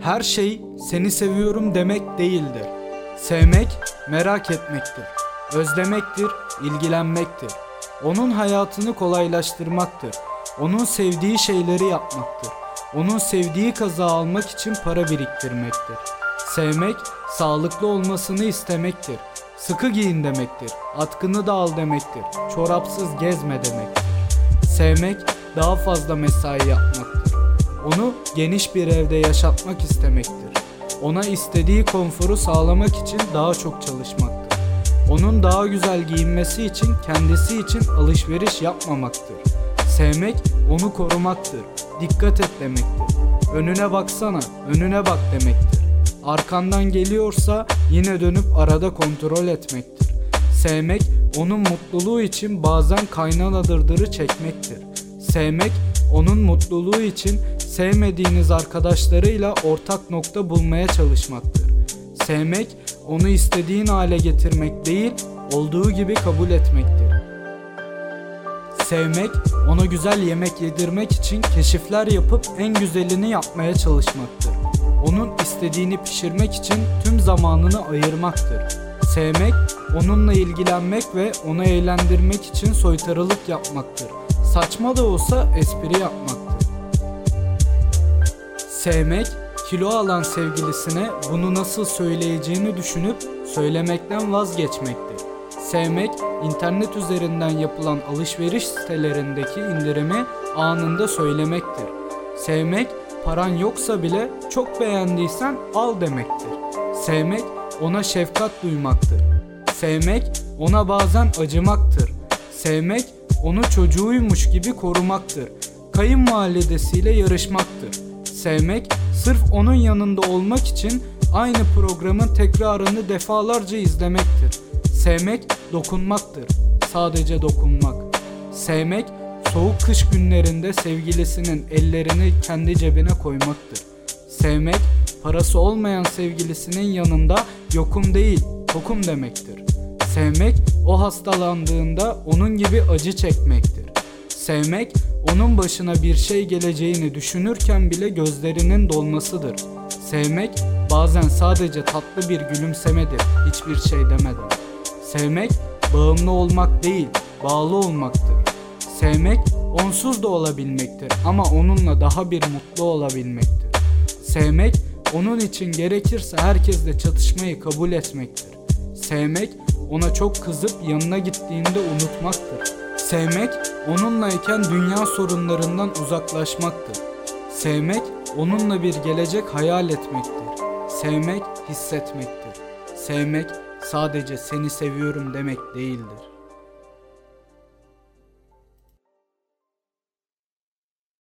Her şey seni seviyorum demek değildir. Sevmek merak etmektir. Özlemektir, ilgilenmektir. Onun hayatını kolaylaştırmaktır. Onun sevdiği şeyleri yapmaktır. Onun sevdiği kaza almak için para biriktirmektir. Sevmek sağlıklı olmasını istemektir. Sıkı giyin demektir. Atkını da al demektir. Çorapsız gezme demektir. Sevmek daha fazla mesai yapmaktır. Onu geniş bir evde yaşatmak istemektir. Ona istediği konforu sağlamak için daha çok çalışmaktır. Onun daha güzel giyinmesi için kendisi için alışveriş yapmamaktır. Sevmek onu korumaktır. Dikkat et demektir. Önüne baksana, önüne bak demektir. Arkandan geliyorsa yine dönüp arada kontrol etmektir. Sevmek onun mutluluğu için bazen dırdırı çekmektir. Sevmek onun mutluluğu için sevmediğiniz arkadaşlarıyla ortak nokta bulmaya çalışmaktır. Sevmek onu istediğin hale getirmek değil, olduğu gibi kabul etmektir. Sevmek, ona güzel yemek yedirmek için keşifler yapıp en güzelini yapmaya çalışmaktır. Onun istediğini pişirmek için tüm zamanını ayırmaktır. Sevmek, onunla ilgilenmek ve onu eğlendirmek için soytarılık yapmaktır. Saçma da olsa espri yapmaktır. Sevmek, kilo alan sevgilisine bunu nasıl söyleyeceğini düşünüp söylemekten vazgeçmektir. Sevmek, internet üzerinden yapılan alışveriş sitelerindeki indirimi anında söylemektir. Sevmek, paran yoksa bile çok beğendiysen al demektir. Sevmek, ona şefkat duymaktır. Sevmek, ona bazen acımaktır. Sevmek, onu çocuğuymuş gibi korumaktır. Kayınvalidesiyle yarışmaktır. Sevmek, sırf onun yanında olmak için aynı programın tekrarını defalarca izlemektir. Sevmek dokunmaktır. Sadece dokunmak. Sevmek soğuk kış günlerinde sevgilisinin ellerini kendi cebine koymaktır. Sevmek parası olmayan sevgilisinin yanında yokum değil, tokum demektir. Sevmek o hastalandığında onun gibi acı çekmektir. Sevmek onun başına bir şey geleceğini düşünürken bile gözlerinin dolmasıdır. Sevmek bazen sadece tatlı bir gülümsemedir, hiçbir şey demeden. Sevmek bağımlı olmak değil, bağlı olmaktır. Sevmek onsuz da olabilmektir ama onunla daha bir mutlu olabilmektir. Sevmek onun için gerekirse herkesle çatışmayı kabul etmektir. Sevmek ona çok kızıp yanına gittiğinde unutmaktır. Sevmek onunlayken dünya sorunlarından uzaklaşmaktır. Sevmek onunla bir gelecek hayal etmektir. Sevmek hissetmektir. Sevmek sadece seni seviyorum demek değildir.